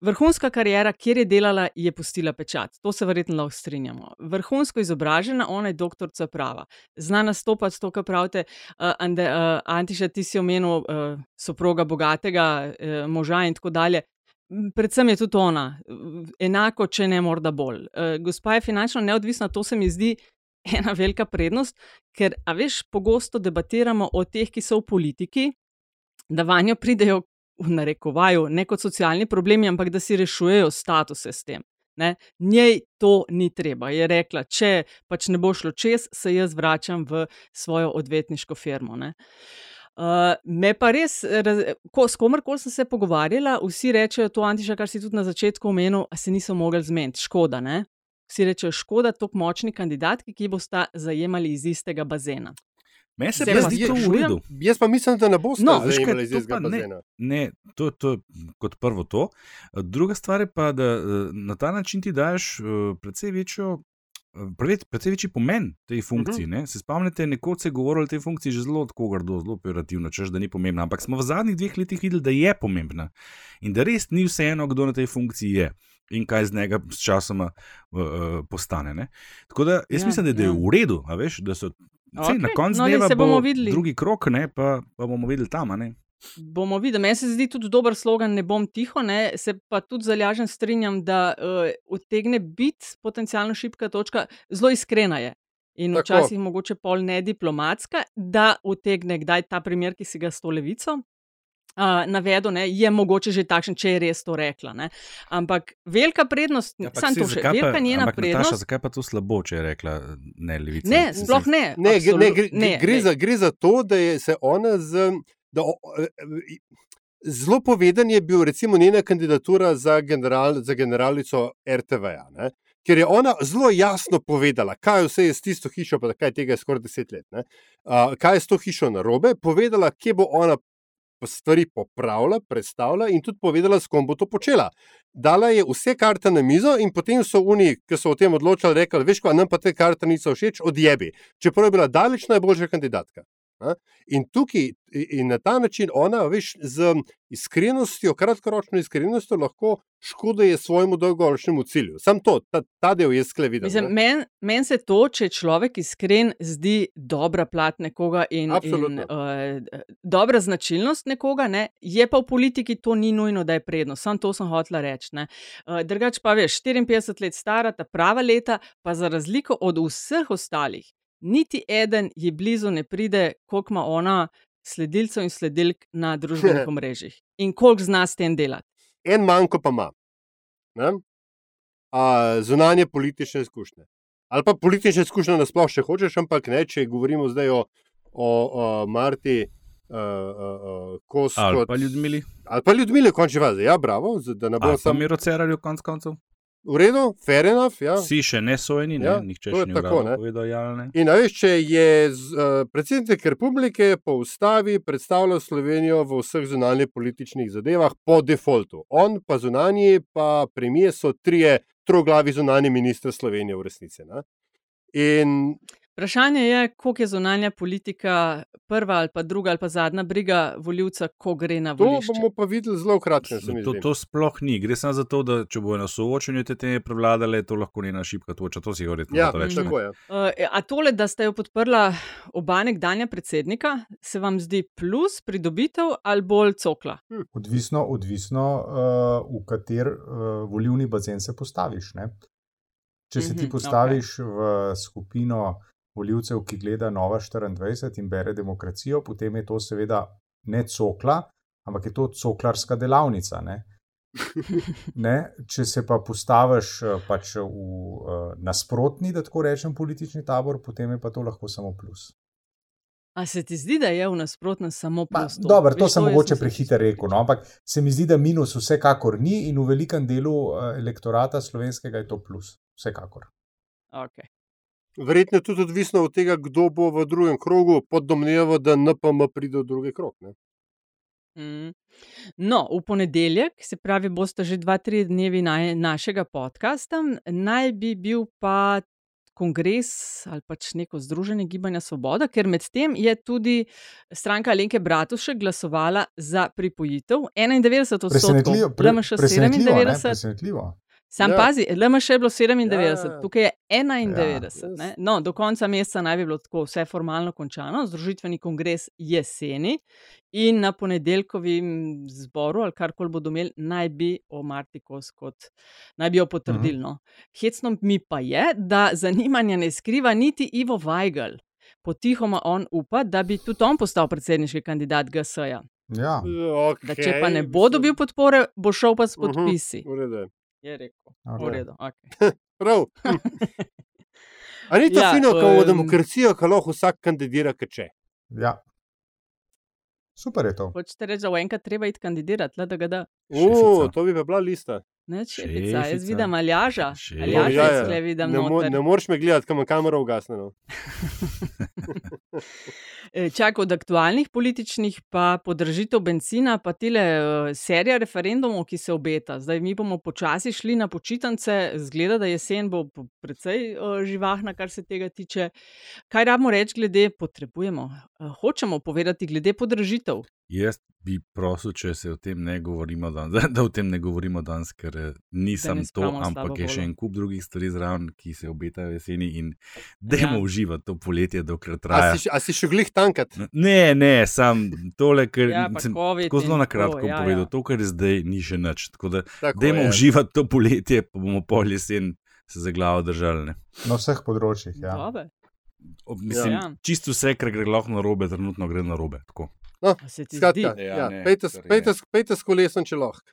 [SPEAKER 3] Vrhunska karijera, kjer je delala, je pustila pečat. To se verjetno lahko strinjamo. Vrhunsko izobražena, ona je doktorica prava. Zna nastopati to, kar pravite. Uh, Ande, uh, Antiša, ti si omenil uh, soproga bogatega uh, moža in tako dalje. Predvsem je tudi ona, enako, če ne morda bolj. Eh, Gospa je finančno neodvisna, to se mi zdi ena velika prednost, ker, a veš, pogosto debatiramo o teh, ki so v politiki, da vanjo pridejo v narekovaju ne kot socialni problemi, ampak da si rešujejo statuse s tem. Ne? Njej to ni treba. Je rekla, če pač ne bo šlo čez, se jaz vračam v svojo odvetniško firmo. Ne? Uh, me pa res, raz, ko, s komerkoli sem se pogovarjala, vsi rečejo to, Antiša, kar si tudi na začetku omenil, a se niso mogli zmeniti. Škoda, ne? Vsi rečejo, škoda, tako močni kandidatki, ki bosta zajemali iz istega bazena.
[SPEAKER 1] Meni se pa zdi to v redu.
[SPEAKER 4] Jaz pa mislim, da ne boste
[SPEAKER 3] No,
[SPEAKER 4] no, zajemali iz
[SPEAKER 1] to
[SPEAKER 4] istega
[SPEAKER 1] pa ne.
[SPEAKER 4] bazena.
[SPEAKER 1] Ne, to, to je kot prvo to. Druga stvar je pa, da eh, na ta način ti daš eh, precej večjo. Precej- večji pomen tej funkciji. Uh -huh. Se spomnite, nekoč se je govorilo o tej funkciji že zelo tako grdo, zelo operativno, češ da ni pomembna. Ampak smo v zadnjih dveh letih videli, da je pomembna in da res ni vseeno, kdo na tej funkciji je in kaj z njega s časoma uh, postane. Ne? Tako da jaz
[SPEAKER 3] Ja,
[SPEAKER 1] mislim, da, da je
[SPEAKER 3] ja.
[SPEAKER 1] v redu, a veš, da so. Sej,
[SPEAKER 3] Okej,
[SPEAKER 1] na koncu
[SPEAKER 3] no,
[SPEAKER 1] dneva
[SPEAKER 3] bomo
[SPEAKER 1] bo
[SPEAKER 3] videli.
[SPEAKER 1] drugi krok, ne, pa, pa bomo videli tam. Ne?
[SPEAKER 3] Bomo videli. Meni se zdi tudi dober slogan, ne bom tiho, ne? se pa tudi zalažen strinjam, da uh, utegne biti potencialno šipka točka, zelo iskrena je. In
[SPEAKER 4] Tako.
[SPEAKER 3] včasih mogoče pol ne diplomatska, da utegne kdaj ta primer, ki si ga s to levico uh, navedel, ne, je mogoče že takšen, če je res to rekla. Ne. Ampak velika prednost, ja,
[SPEAKER 1] Ampak
[SPEAKER 3] sam
[SPEAKER 1] saj
[SPEAKER 3] to še,
[SPEAKER 1] pa-
[SPEAKER 3] velika njena
[SPEAKER 1] ampak,
[SPEAKER 3] prednost.
[SPEAKER 1] Nataša, zakaj pa to slabo, če je rekla ne, levica?
[SPEAKER 3] Ne, sploh ne.
[SPEAKER 4] Ne, gre, ne, gre,
[SPEAKER 3] ne,
[SPEAKER 4] gre,
[SPEAKER 3] glej.
[SPEAKER 4] za, gre za to, da je se ona z. Da, e, zelo poveden je bil recimo njena kandidatura za, general, za generalico RTV-ja. ne. Ker je ona zelo jasno povedala, kaj vse je s tisto hišo, pa kaj tega je skoraj deset let, ne, uh, kaj je s to hišo narobe, povedala, kje bo ona stvari popravila, predstavila in tudi povedala, s kom bo to počela. Dala je vse karte na mizo, in potem so oni, ki so o tem odločali, rekli: Veš, kaj nam pa te karte niso všeč, odjebi. Čeprav je bila daleč najboljša kandidatka. In tukaj, in na ta način ona, veš, z iskrenostjo, kratkoročno iskrenostjo, lahko škoduje svojemu dolgoročnemu cilju. Sam to, ta, ta del videl.
[SPEAKER 3] Mislim,
[SPEAKER 4] ne.
[SPEAKER 3] Meni men se to, če je človek iskren, zdi dobra plat nekoga in, in
[SPEAKER 4] Absolutno.
[SPEAKER 3] uh, dobra značilnost nekoga, ne? je pa v politiki to ni nujno, da je prednost. Sam to sem hotela reči. Uh, drugač pa veš, 54 let stara, ta prava leta, pa za razliko od vseh ostalih, niti eden ji blizu ne pride, koliko ima ona sledilcev in sledilk na družbenih omrežjih in koliko zna s tem delati.
[SPEAKER 4] En manjko pa ima. Ne? A, zunanje politične izkušnje. Ali pa politične izkušnje nasplošno, če hočeš, ampak ne, če govorimo zdaj o, o, o Marti, uh, uh, Kostu.
[SPEAKER 1] Ali pa ljudmili,
[SPEAKER 4] Ali pa ljudmi, končni fazi. Ja, bravo, da ne bo
[SPEAKER 1] ali pa
[SPEAKER 4] samo
[SPEAKER 1] Miro Cerarju, konc koncev.
[SPEAKER 4] V redu, fair enough. Ja.
[SPEAKER 1] Vsi še ne sojeni, ne?
[SPEAKER 4] Ja,
[SPEAKER 1] nihče še ni
[SPEAKER 4] tako, ne.
[SPEAKER 1] povedal, ja ali ne.
[SPEAKER 4] In veš, če je z, uh, predsednik republike po ustavi predstavljal Slovenijo v vseh zunanjih političnih zadevah po defaultu. On pa zunanji, pa premije so trije troglavi zunanji ministri Slovenije v resnici. Ne? In
[SPEAKER 3] Vprašanje je, koliko je zunanja politika prva ali pa druga ali pa zadnja briga voljivca, ko gre na
[SPEAKER 4] to
[SPEAKER 3] volišče.
[SPEAKER 4] bomo pa videli zelo kratko.
[SPEAKER 1] To, to sploh ni. Gre samo za to, da če bojo na soočenju te teme prevladale, to lahko njena šipka toča. To si
[SPEAKER 4] Ja,
[SPEAKER 1] reči. ne?
[SPEAKER 4] tako je.
[SPEAKER 3] Uh, a tole, da ste jo podprla oba nekdanja predsednika, se vam zdi plus, pridobitev ali bolj cokla?
[SPEAKER 2] Odvisno, odvisno uh, v kater uh, volivni bazen se postaviš. Ne? Če se ti
[SPEAKER 3] Mhm,
[SPEAKER 2] postaviš okay. v skupino voljivcev, ki gleda Nova 24 in bere demokracijo, potem je to seveda ne cokla, ampak je to coklarska delavnica. Ne? Ne? Če se pa postaviš eh, pač v uh, nasprotni, da tako rečem, politični tabor, potem je pa to lahko samo plus.
[SPEAKER 3] A se ti zdi, da je v nasprotnem samo
[SPEAKER 2] Pa,
[SPEAKER 3] plus? to?
[SPEAKER 2] dobro, to
[SPEAKER 3] Veš,
[SPEAKER 2] sem
[SPEAKER 3] jaz
[SPEAKER 2] mogoče prehiter rekel, no, ampak se mi zdi, da minus vsekakor ni in v velikem delu eh, elektorata slovenskega je to plus. Vsekakor.
[SPEAKER 3] Okay.
[SPEAKER 4] Verjetno je tudi odvisno od tega, kdo bo v drugem krogu, pod domnevo, da NPM pride v drugi krog. Ne?
[SPEAKER 3] Mm. No, v ponedeljek, se pravi, boste že dva, tri dnevi na, našega podcasta, naj bi bil pa kongres ali pač neko združenje Gibanja Svoboda, ker medtem je tudi stranka Alenke Bratušek glasovala za pripojitev 91
[SPEAKER 2] Presenetljivo,
[SPEAKER 3] odstotkov, LMŠ
[SPEAKER 2] presenetljivo, ne,
[SPEAKER 3] 97.
[SPEAKER 2] presenetljivo.
[SPEAKER 3] Sam
[SPEAKER 4] Ja.
[SPEAKER 3] ja. pazi, LMŠ je bilo 97,
[SPEAKER 4] Ja,
[SPEAKER 3] ja,
[SPEAKER 4] ja.
[SPEAKER 3] ja. tukaj je 91.
[SPEAKER 4] Ja,
[SPEAKER 3] Ja, no, do konca meseca naj bi bilo tako vse formalno končano, združitveni kongres jeseni in na ponedeljkovem zboru, ali karkoli bodo imeli, naj bi o Marti Kos kot naj bi jo potrdili. Uh -huh. no. Hecno mi pa je, da zanimanja ne skriva niti Ivo Weigl. Potihoma on upa, da bi tudi on postal predsedniški kandidat GS-ja.
[SPEAKER 2] Ja.
[SPEAKER 4] Okay,
[SPEAKER 3] Da če pa ne bo dobil podpore, bo šel pa s
[SPEAKER 4] Mhm.
[SPEAKER 3] podpisi.
[SPEAKER 4] V redu. Je.
[SPEAKER 3] Je rekel.
[SPEAKER 2] Okej.
[SPEAKER 3] V redu, okay.
[SPEAKER 4] Prav. A ni to
[SPEAKER 3] Ja,
[SPEAKER 4] fino, ko v
[SPEAKER 3] em,
[SPEAKER 4] demokracijo, ko lahko vsak kandidira, kaj če?
[SPEAKER 2] Ja. Super je to.
[SPEAKER 3] Hočete reči, da v enkrat treba iti kandidirati, le da ga da.
[SPEAKER 4] O,
[SPEAKER 1] Šefica.
[SPEAKER 4] to bi pa bila lista.
[SPEAKER 3] Ne, šefica, jaz vidim aljaža. Aljaža
[SPEAKER 4] Ja, ja.
[SPEAKER 3] vidim
[SPEAKER 4] Ne, mo
[SPEAKER 3] noter.
[SPEAKER 4] ne moreš me gledati, kam je kamera ugasnjena.
[SPEAKER 3] E, Čak od aktualnih političnih, pa podržitev benzina, pa tile uh, serija referendumov, ki se obeta. Zdaj mi bomo počasi šli na počitnice, zgleda, da jesen bo precej uh, živahna, kar se tega tiče. Kaj rabimo reči glede potrebujemo? Hočemo povedati glede podržitev.
[SPEAKER 1] Jaz bi prosil, če se o tem ne govorimo danes, da o tem ne govorimo danes, ker eh, ni
[SPEAKER 3] ne
[SPEAKER 1] samo to, ampak je še en kup drugih stvari zraven, ki se obetajo jeseni in dajmo
[SPEAKER 3] Ja.
[SPEAKER 1] uživati to poletje, dokler
[SPEAKER 4] A
[SPEAKER 1] traja.
[SPEAKER 4] si, še- a si še glih tankat?
[SPEAKER 1] Ne, ne, sam tole, ker
[SPEAKER 3] Ja,
[SPEAKER 1] sem tako zelo na kratko
[SPEAKER 3] to, ja,
[SPEAKER 1] povedal,
[SPEAKER 3] ja.
[SPEAKER 1] to, kar je zdaj, ni še nič. Tako da
[SPEAKER 4] Tako
[SPEAKER 1] dajmo
[SPEAKER 4] je.
[SPEAKER 1] uživati to poletje, pa bomo pol jesen se za glavo držali. Ne.
[SPEAKER 2] Na vseh področjih. Ja.
[SPEAKER 3] Dobre.
[SPEAKER 1] Ob- Mislim,
[SPEAKER 3] Ja.
[SPEAKER 1] čisto vse, kar gre lahko na robe, trenutno gre na robe. Tako.
[SPEAKER 4] No,
[SPEAKER 3] A se ti
[SPEAKER 4] skratka,
[SPEAKER 3] zdi?
[SPEAKER 1] Ja,
[SPEAKER 4] ja, pejte, pejte, pejte s kolesom, če lahko.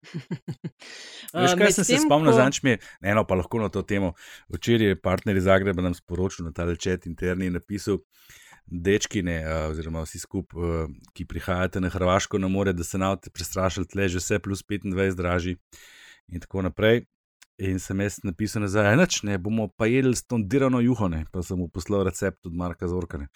[SPEAKER 1] Veš, kaj sem se spomnil,
[SPEAKER 3] ko-
[SPEAKER 1] zanč mi je, eno pa lahko na to temo. Včeraj je partner iz Zagreba nam sporočil na ta čet interni in napisal, dečkine, oziroma vsi skupaj, ki prihajate na Hrvaško na more, da se navte prestrašili, tle že vse plus 25 dražji in tako naprej. In sem jaz napisal nazaj, noč ne, bomo pa jedli stondirano juho, ne, pa sem mu poslal recept od Marka Zorkane.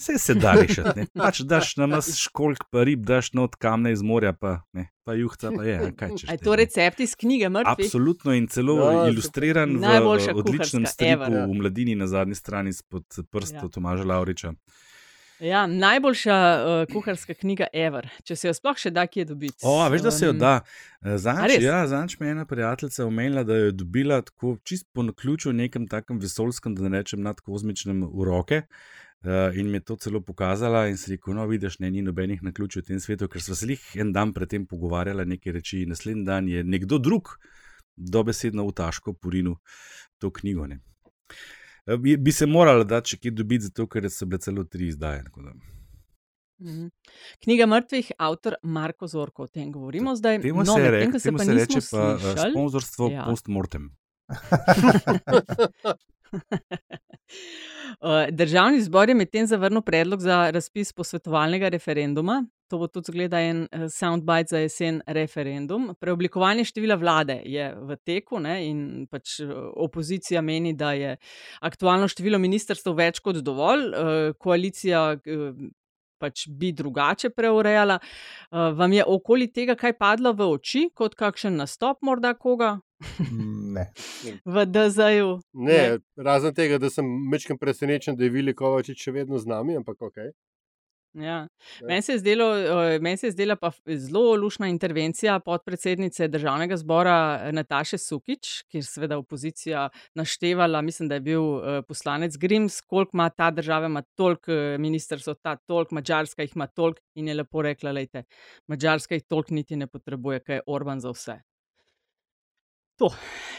[SPEAKER 1] Vse se da rešiti, ne, pač daš na nas školk, pa rib, daš not kamne iz morja, pa, ne, pa juhca pa je. Kaj, češ
[SPEAKER 3] je to recept iz knjige Mrtvih?
[SPEAKER 1] Absolutno in celo
[SPEAKER 4] ja,
[SPEAKER 1] ilustriran v, odličnem stripu
[SPEAKER 3] ever.
[SPEAKER 1] v Mladini na zadnji strani spod prsta
[SPEAKER 3] Ja.
[SPEAKER 1] ja. Tomaža Lauriča.
[SPEAKER 3] Ja, najboljša uh, kuharska knjiga Ever, če se jo sploh še da kje dobiti.
[SPEAKER 1] O, veš, da se jo
[SPEAKER 3] Um,
[SPEAKER 1] da.
[SPEAKER 3] A
[SPEAKER 1] Zanč, ja, zanč me je ena prijateljica omenila, da jo je dobila tako čist po naključju nekem takem vesolskem, da ne rečem nadkozmičnem v roke. Uh, in mi je to celo pokazala, in si rekel, no, vidiš, ne, ni nobenih naključij v tem svetu, ker smo se jih en dan predtem pogovarjali nekaj reči, in naslednji dan je nekdo drug dobesedno v taško porinu to knjigo. Ne. Eh, Bi, bi se morala dati še kje dobiti, zato ker so bile celo tri izdaje. tako da.
[SPEAKER 3] Mhm. Knjiga mrtvih, avtor Marko Zorko, o tem govorimo zdaj.
[SPEAKER 1] Temu
[SPEAKER 3] no,
[SPEAKER 1] se,
[SPEAKER 3] medtem
[SPEAKER 1] rek,
[SPEAKER 3] ko se
[SPEAKER 1] temu
[SPEAKER 3] pa
[SPEAKER 1] se reče pa eh,
[SPEAKER 3] slišali-
[SPEAKER 1] sponzorstvo
[SPEAKER 3] ja.
[SPEAKER 1] postmortem.
[SPEAKER 3] Uh, Državni zbor je medtem zavrnil predlog za razpis posvetovalnega referenduma. To bo tudi zgleda en eh, soundbite za jesen referendum. Preoblikovanje števila vlade je v teku ne, in pač eh, opozicija meni, da je aktualno število ministrstv več kot dovolj. Eh, Koalicija eh, pač bi drugače preurejala. Eh, Vam je okoli tega kaj padlo v oči, kot kakšen nastop morda koga
[SPEAKER 2] Ne.
[SPEAKER 3] v DZ-ju?
[SPEAKER 4] Ne, razen tega, da sem mečkam presenečen, da je Vili Kovačič še vedno z nami, ampak ok.
[SPEAKER 3] Ja. Meni se je zdelo, meni se je zdela pa zelo lušna intervencija podpredsednice državnega zbora eh, Nataše Sukič, kjer seveda opozicija naštevala, mislim, da je bil eh, poslanec Grims, koliko ima ta država, ima toliko eh, ministrstv, ta toliko, Mačarska jih ima toliko in je lepo rekla, lejte, Mačarska jih toliko niti ne potrebuje, kaj je Orban za vse. To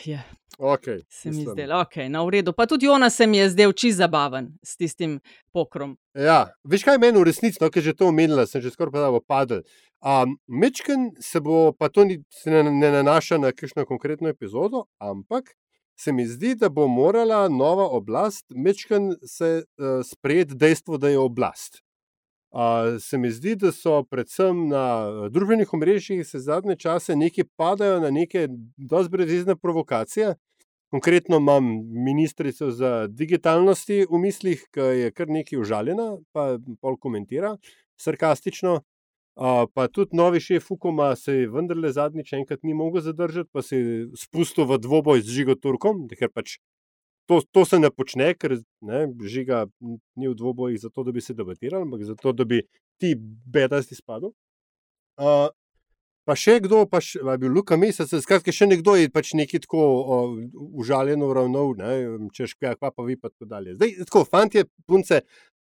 [SPEAKER 3] je,
[SPEAKER 4] okay
[SPEAKER 3] se mi zdelo, ok, na uredu. Pa tudi ona se mi je zdel čisto zabaven s tistim pokrom.
[SPEAKER 4] Ja, veš kaj meni v resnici, no, ker že to omenila, sem že skoraj pa da bo padel. Um, Mečken se bo, pa to ni, ne, ne nanaša na kakšno konkretno epizodo, ampak se mi zdi, da bo morala nova oblast mečken se uh, sprejeti dejstvo, da je oblast. Se mi zdi, da so predvsem na družbenih omrežjih se zadnje čase neki padajo na neke dosti brezizne provokacije. Konkretno imam ministrico za digitalnosti v mislih, ki je kar nekaj užaljena, pa pol komentira sarkastično. Uh, pa tudi novi šef Fukuma se je vendarle zadnjič enkrat ni mogel zadržati, pa se je spustil v dvoboj z Žigo Turkom, ker pač to, to se ne počne, ker ne, Žiga ni v dvobojih zato, da bi se debatiral, ampak zato, da bi ti bedasti spadal. Uh, pa še kdo, pa še, bil Luka Mesec, skratka, še nekdo je pač neki tako uh, užaljeno ravnal, ne, češ, kaj pa vi pa tako dalje. Zdaj, tako, fantje, punce,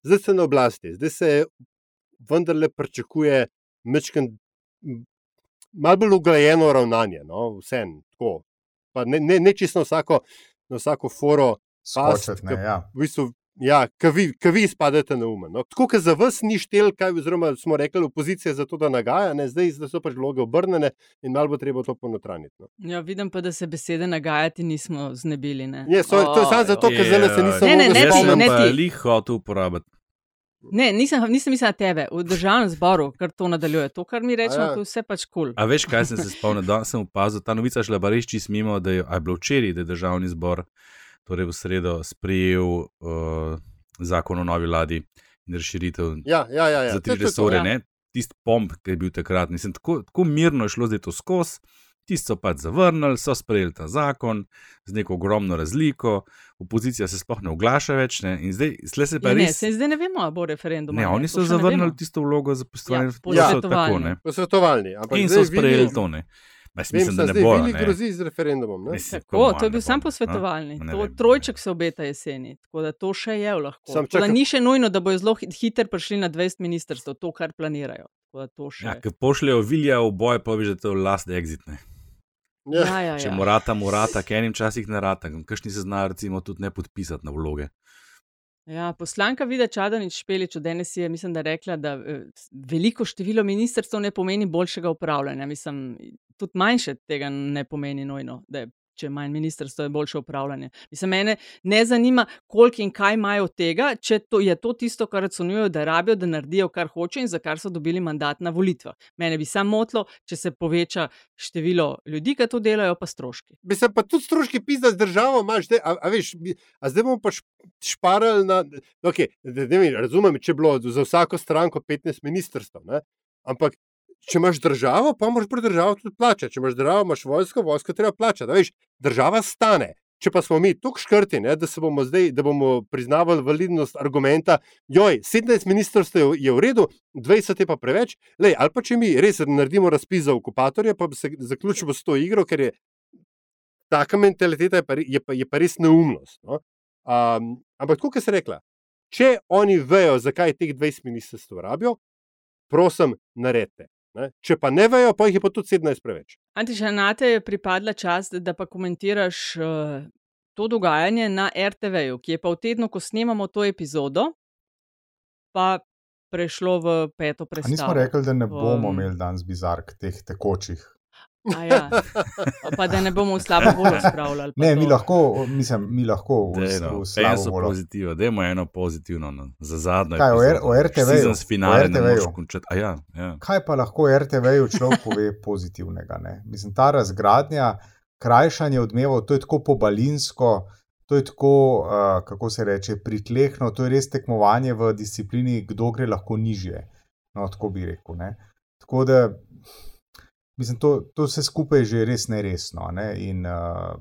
[SPEAKER 4] zdaj ste na oblasti, zdaj se vendarle pričakuje mečken, malo bolj ugrajeno ravnanje, no, vse en, tako. Pa ne, ne, ne čisto vsako, na vsako foro,
[SPEAKER 2] Skočiti, ne, ja.
[SPEAKER 4] v bistvu, ja, ki vi, ka vi spadate na umen. No. Tako, ker za vas ni štel, kaj oziroma smo rekli, opozicija za to, da nagaja, ne, zdaj da so pač vloge obrnjene in malo bo treba to ponotraniti. No.
[SPEAKER 3] Ja, vidim pa, da se besede nagajati nismo znebili. Ne?
[SPEAKER 4] Je, so, to je samo zato, ker zdaj se nisem
[SPEAKER 3] Ne, ne, ne,
[SPEAKER 1] Jaz
[SPEAKER 3] ti,
[SPEAKER 1] sem
[SPEAKER 3] ne
[SPEAKER 1] pa
[SPEAKER 3] ti.
[SPEAKER 1] lih hotel uporabiti.
[SPEAKER 3] Ne, nisem, nisem mislila na tebe, v državnem zboru, kar to nadaljuje. To, kar mi rečemo,
[SPEAKER 4] ja.
[SPEAKER 3] to je vse pač kul. Cool.
[SPEAKER 1] A veš, kaj sem se spomnil? Danes sem opazil, ta novica šla res čist mimo, da je, je bilo včeraj, da je državni zbor, torej v sredo, sprejel uh, zakon o novi vladi in razširitev
[SPEAKER 4] Ja, ja, ja, ja.
[SPEAKER 1] za tri resore.
[SPEAKER 3] ja.
[SPEAKER 1] ne. Tisti pomp, ki je bil takrat, mislim, tako, tako mirno je šlo zdaj to skozi. Tisti so pač zavrnili, so sprejeli ta zakon z neko ogromno razliko, opozicija se sploh ne oglaša več. Ne, in zdaj, se pa
[SPEAKER 3] Ja, ne,
[SPEAKER 1] res.
[SPEAKER 3] se zdaj ne vemo, ali bo referendum.
[SPEAKER 1] Ne,
[SPEAKER 3] ali
[SPEAKER 1] oni so
[SPEAKER 3] ne
[SPEAKER 1] zavrnili tisto vlogo za postovanje.
[SPEAKER 3] Ja,
[SPEAKER 4] posvetovalni. Posvetovalni. ampak
[SPEAKER 1] In
[SPEAKER 4] zdaj
[SPEAKER 1] so sprejeli
[SPEAKER 4] Vili-
[SPEAKER 1] to. Ne. Jaz
[SPEAKER 4] Vem,
[SPEAKER 1] mislim, da ne.
[SPEAKER 4] Vili
[SPEAKER 1] ne.
[SPEAKER 4] grozi z referendumom. Ne?
[SPEAKER 1] Mislim,
[SPEAKER 3] Tako,
[SPEAKER 1] come
[SPEAKER 3] to je
[SPEAKER 1] on,
[SPEAKER 3] bil
[SPEAKER 1] ne
[SPEAKER 3] sam posvetovalni.
[SPEAKER 1] Ne
[SPEAKER 3] To
[SPEAKER 1] vem,
[SPEAKER 3] trojček se obeta jeseni, tako da to še je lahko. Tako da
[SPEAKER 4] čakaj.
[SPEAKER 3] ni še nujno, da bojo zelo hit- hitro prišli na 20 ministrstv, to, kar planirajo. Tako da to še.
[SPEAKER 1] Ja, ki pošljejo vilja v boj, pa veš, da je to last exit. Ne.
[SPEAKER 4] Ja.
[SPEAKER 3] Ja, ja,
[SPEAKER 1] Če
[SPEAKER 3] ja.
[SPEAKER 1] morata, morata, ker enim časih ne rata, kakšni se znajo recimo tudi ne podpisati na vloge.
[SPEAKER 3] Ja, poslanka Vida Čadanič Špelič od danes je, mislim, da rekla, da eh, veliko število ministrstv ne pomeni boljšega upravljanja. Mislim, tudi manjše tega ne pomeni nujno, da je, če je manj ministrstva, je boljše upravljanje. Mislim, mene ne zanima, koliko in kaj imajo od tega, če to, je to tisto, kar ocenjujejo, da rabijo, da naredijo, kar hoče in za kar so dobili mandat na volitvah. Mene bi samo motilo, če se poveča število ljudi, ki to delajo, pa stroški.
[SPEAKER 4] Bi se pa tudi stroški pisa z državo, imaš, zdaj, a, a, veš, a zdaj bomo pa šparali na. Okay, da mi, razumem, če je bilo za vsako stranko 15 ministrstv, ne? ampak če imaš državo, pa moraš pri državo tudi plačati. Če imaš državo, imaš vojsko, vojsko treba plačati. Veš, država stane. Če pa smo mi tako škrti, ne, da se bomo zdaj, da bomo priznavali validnost argumenta, joj, 17 ministrstev je- v redu, 20 je pa preveč, Lej, ali pa če mi res naredimo razpis za okupatorja, pa se zaključimo s to igro, ker je taka mentaliteta je pa, je pa, je pa res neumnost. No? Um, ampak, kot sem rekla, če oni vejo, zakaj teh 20 ministrstv rabijo, prosim, naredite. Ne? Če pa ne vejo, pa jih je pa tudi 17 preveč.
[SPEAKER 3] Antiša, na te je pripadla čast, da pa komentiraš uh, to dogajanje na RTV-ju, ki je pa v tednu, ko snemamo to epizodo, pa prešlo v peto
[SPEAKER 2] A
[SPEAKER 3] predstavo.
[SPEAKER 2] nismo rekli, da ne bomo
[SPEAKER 3] Um,
[SPEAKER 2] imeli danes bizark teh tekočih.
[SPEAKER 3] A Ja. Pa da ne bomo v slabo voljo spravljali. pa
[SPEAKER 2] Ne, mi
[SPEAKER 3] to.
[SPEAKER 2] lahko, mislim, mi lahko v,
[SPEAKER 1] Dej, no,
[SPEAKER 2] v slabo voljo.
[SPEAKER 1] pozitivno, dajmo eno pozitivno no, za zadnjo.
[SPEAKER 2] Kaj, o R-
[SPEAKER 1] epizodo.
[SPEAKER 2] o RTV-ju?
[SPEAKER 1] Sezonski finale
[SPEAKER 2] O
[SPEAKER 1] ne moreš končati. A Ja, ja.
[SPEAKER 2] Kaj pa lahko RTV-ju človek pove pozitivnega? Ne? Mislim, ta razgradnja, krajšanje odmevov, to je tako pobalinsko, to je tako, uh, kako se reče, pritlehno, to je res tekmovanje v disciplini, kdo gre lahko nižje. No, tako bi rekel. Ne? Tako da, mislim, to, to vse skupaj je že res neresno. Ne? In uh,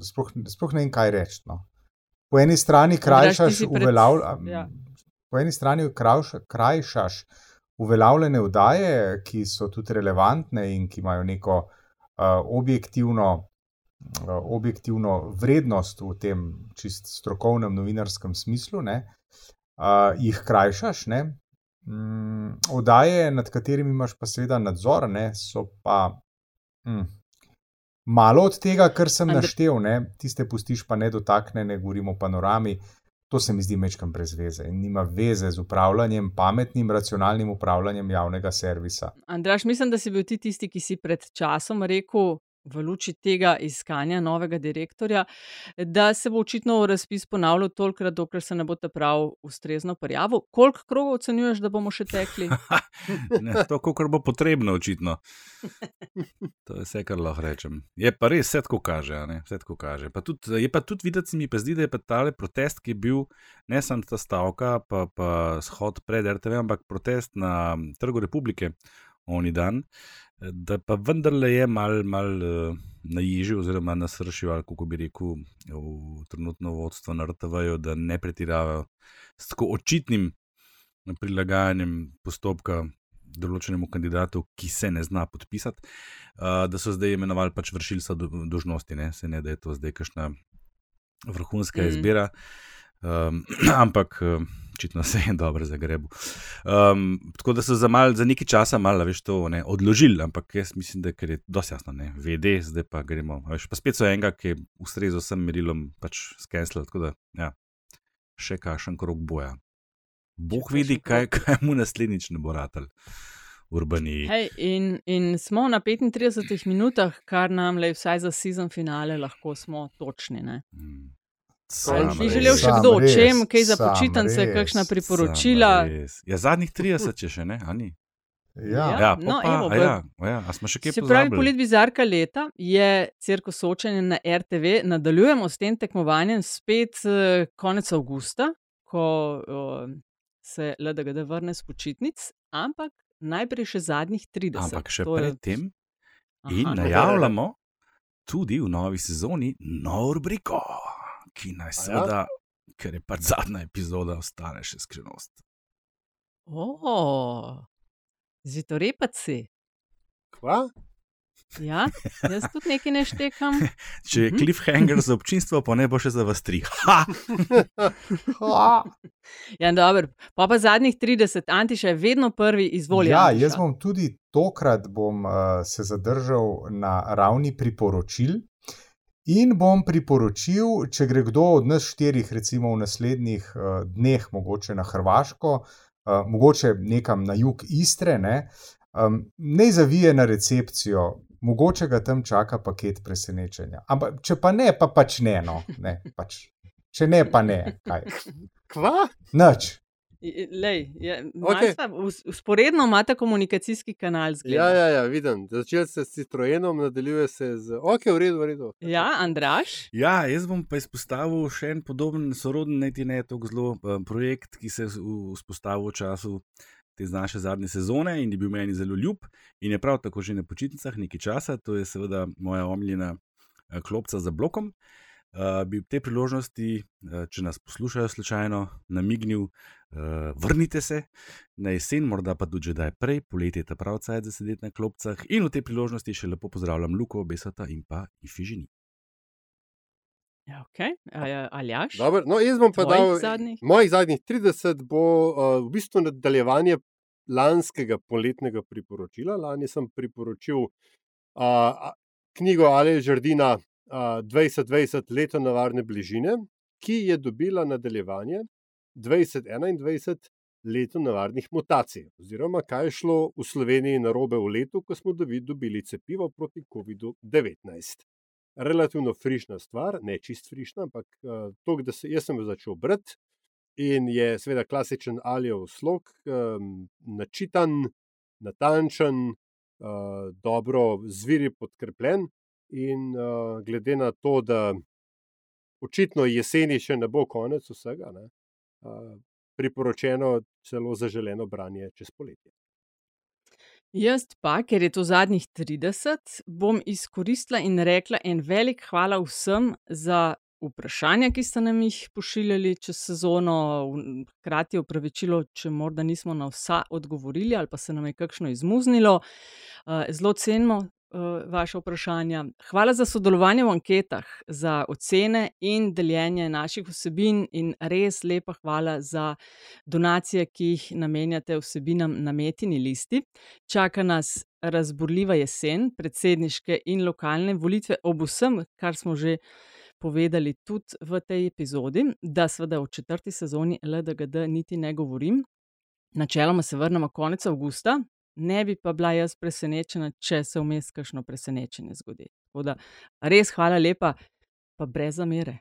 [SPEAKER 2] sploh, sploh ne vem, kaj reči. No? Po eni strani krajšaš
[SPEAKER 3] pred-
[SPEAKER 2] uveljavljanje.
[SPEAKER 3] ja.
[SPEAKER 2] Po eni strani krajša, krajšaš uveljavljene vdaje, ki so tudi relevantne in ki imajo neko uh, objektivno, uh, objektivno vrednost v tem čist strokovnem novinarskem smislu, ne, uh, jih krajšaš. Ne. Mm, Vdaje, nad katerimi imaš pa seveda nadzor, ne, so pa. Mm, Malo od tega, kar sem
[SPEAKER 3] Andre-
[SPEAKER 2] naštel, ne, tiste pustiš pa nedotaknjene, govorimo o panorami, to se mi zdi mečkam brez veze in nima veze z upravljanjem, pametnim, racionalnim upravljanjem javnega servisa.
[SPEAKER 3] Andraš, mislim, da si bil ti tisti, ki si pred časom rekel, v luči tega iskanja novega direktorja, da se bo očitno razpis ponavljal tolikrat, dokler se ne bo ta prav ustrezno prijavil. Koliko krogov ocenjuješ, da bomo še tekli?
[SPEAKER 1] ne, to, kar bo potrebno, očitno. To je vse, kar lahko rečem. Je pa res, vse tako kaže. Vse tako kaže. Pa tudi, je pa tudi videti, mi pa zdi, da je pa tale protest, ki je bil ne samo ta stavka, pa, pa shod pred RTV, ampak protest na Trgu republike, oni dan, da pa vendarle je mal, mal uh, naježil, oziroma nasršil, ali kako bi rekel, v trenutno vodstvo na RTV-ju, da ne pretiravajo s tako očitnim prilagajanjem postopka določenemu kandidatu, ki se ne zna podpisati, uh, da so zdaj imenovali pač vršilca do, dožnosti, ne? se ne da je to zdaj kakšna vrhunska mm. izbira, um, ampak očitno se je dobro zagrebil. Um, tako da so za, mal, za nekaj časa malo več to ne, odložili, ampak jaz mislim, da je dosti jasno, ne, VD, zdaj pa gremo. Veš, pa spet so enega, ki je ustrezal vsem merilom, pač skenslil, tako da ja, še kašen krok boja. Bog vidi,
[SPEAKER 3] kakšen
[SPEAKER 1] kaj, kaj mu naslednjič ne bo ratelj. Urbani.
[SPEAKER 3] Hej, in, in smo na 35 minutah, kar nam le vsaj za sezon finale lahko smo točni. Ne?
[SPEAKER 1] Mm.
[SPEAKER 3] Ali
[SPEAKER 1] Sam
[SPEAKER 3] bi želel še kdo o
[SPEAKER 2] res,
[SPEAKER 3] čem, kaj za počitnice, kakšna priporočila?
[SPEAKER 1] Ja, zadnjih 30 je še ne, a ni?
[SPEAKER 2] Ja.
[SPEAKER 3] Ja,
[SPEAKER 1] Ja,
[SPEAKER 3] no,
[SPEAKER 1] pa,
[SPEAKER 3] evo,
[SPEAKER 1] a ja, a ja, a smo še kaj
[SPEAKER 3] Se pravi, polet bizarka leta je cirkus soočenje na RTV. Nadaljujemo s tem tekmovanjem spet eh, konec avgusta, ko eh, se LDGD vrne z počitnic, ampak najprej še zadnjih 30.
[SPEAKER 1] Ampak še predtem in najavljamo tudi v novi sezoni novo rubriko, ki naj
[SPEAKER 4] ja?
[SPEAKER 1] seveda, ker je pač zadnja epizoda, ostane še skrivnost.
[SPEAKER 3] O, zvitorepaci.
[SPEAKER 4] Kva?
[SPEAKER 3] Ja, jaz tudi nekaj ne štekam.
[SPEAKER 1] Če je
[SPEAKER 3] Mhm.
[SPEAKER 1] cliffhanger za občinstvo, pa ne bo še za vas tri. Ha!
[SPEAKER 3] Ja, dobro. Pa pa zadnjih 30, Antiša je vedno prvi izvoljen.
[SPEAKER 2] Ja, jaz bom tudi tokrat bom, uh, se zadržal na ravni priporočil. In bom priporočil, če gre kdo od nas štirih, recimo v naslednjih uh, dneh, mogoče na Hrvaško, uh, mogoče nekam na jug Istre, ne, um, ne zavije na recepcijo, mogoče ga tam čaka paket presenečenja. Ampak če pa ne, pa pač ne, no, ne pač. če ne, pa ne, kaj.
[SPEAKER 4] Kva?
[SPEAKER 2] Nič.
[SPEAKER 3] Lej, je, okay. Usporedno imate komunikacijski kanal z
[SPEAKER 4] Ja, ja, ja, vidim. Začel se s Citroenom, nadaljuje se z. Ok, v redu, v redu.
[SPEAKER 3] ja, Andraš.
[SPEAKER 1] Ja, jaz bom pa izpostavil še en podoben, soroden, ne ti ne tako zelo um, projekt, ki se je v- vzpostavil v času te naše zadnje sezone in je bil meni zelo ljub in je prav tako že na počitnicah nekaj časa. To je seveda moja omljena eh, klopca za blokom. Uh, bi ob tej priložnosti, uh, če nas poslušajo, slučajno namignil, uh, vrnite se na jesen, morda pa tudi že daj prej, poletje je prav cajt za sedeti na klopcah. In v tej priložnosti še lepo pozdravljam Luko, Besata in pa Ifižini.
[SPEAKER 3] Ja, okay. Aljaš.
[SPEAKER 4] Dobro, no, jaz bom pa dal.
[SPEAKER 3] zadnjih?
[SPEAKER 4] Mojih zadnjih 30 bo uh, v bistvu nadaljevanje lanskega poletnega priporočila. Lani sem priporočil uh, knjigo Aleja Žardina uh, 2020 Leto navarne bližine, ki je dobila nadaljevanje 2021 Leto navarnih mutacij. Oziroma, kaj je šlo v Sloveniji narobe v letu, ko smo dobi- dobili cepivo proti COVID-19. Relativno frišna stvar, ne čist frišna, ampak uh, to, da se, jaz sem jo začel brati. In je seveda klasičen alijev slog, um, načitan, natančen, uh, dobro z viri podkrepljen. In uh, glede na to, da očitno jeseni še ne bo konec vsega, ne, priporočeno celo zaželeno branje čez poletje.
[SPEAKER 3] Jaz pa, ker je to zadnjih 30, bom izkoristila in rekla en velik hvala vsem za vprašanja, ki ste nam jih pošiljali čez sezono, hkrati opravičilo, če morda nismo na vsa odgovorili ali pa se nam je kakšno izmuznilo. Zelo cenimo vaše vprašanja. Hvala za sodelovanje v anketah, za ocene in deljenje naših vsebin, in res lepa hvala za donacije, ki jih namenjate vsebinam na metini listi. Čaka nas razburljiva jesen, predsedniške in lokalne volitve, ob vsem, kar smo že povedali tudi v tej epizodi, da seveda o četrti sezoni LDGD niti ne govorim. Načeloma se vrnemo konec avgusta, ne bi pa bila jaz presenečena, če se vmes kakšno presenečenje zgodi. Tako da res hvala lepa, pa brez zamere.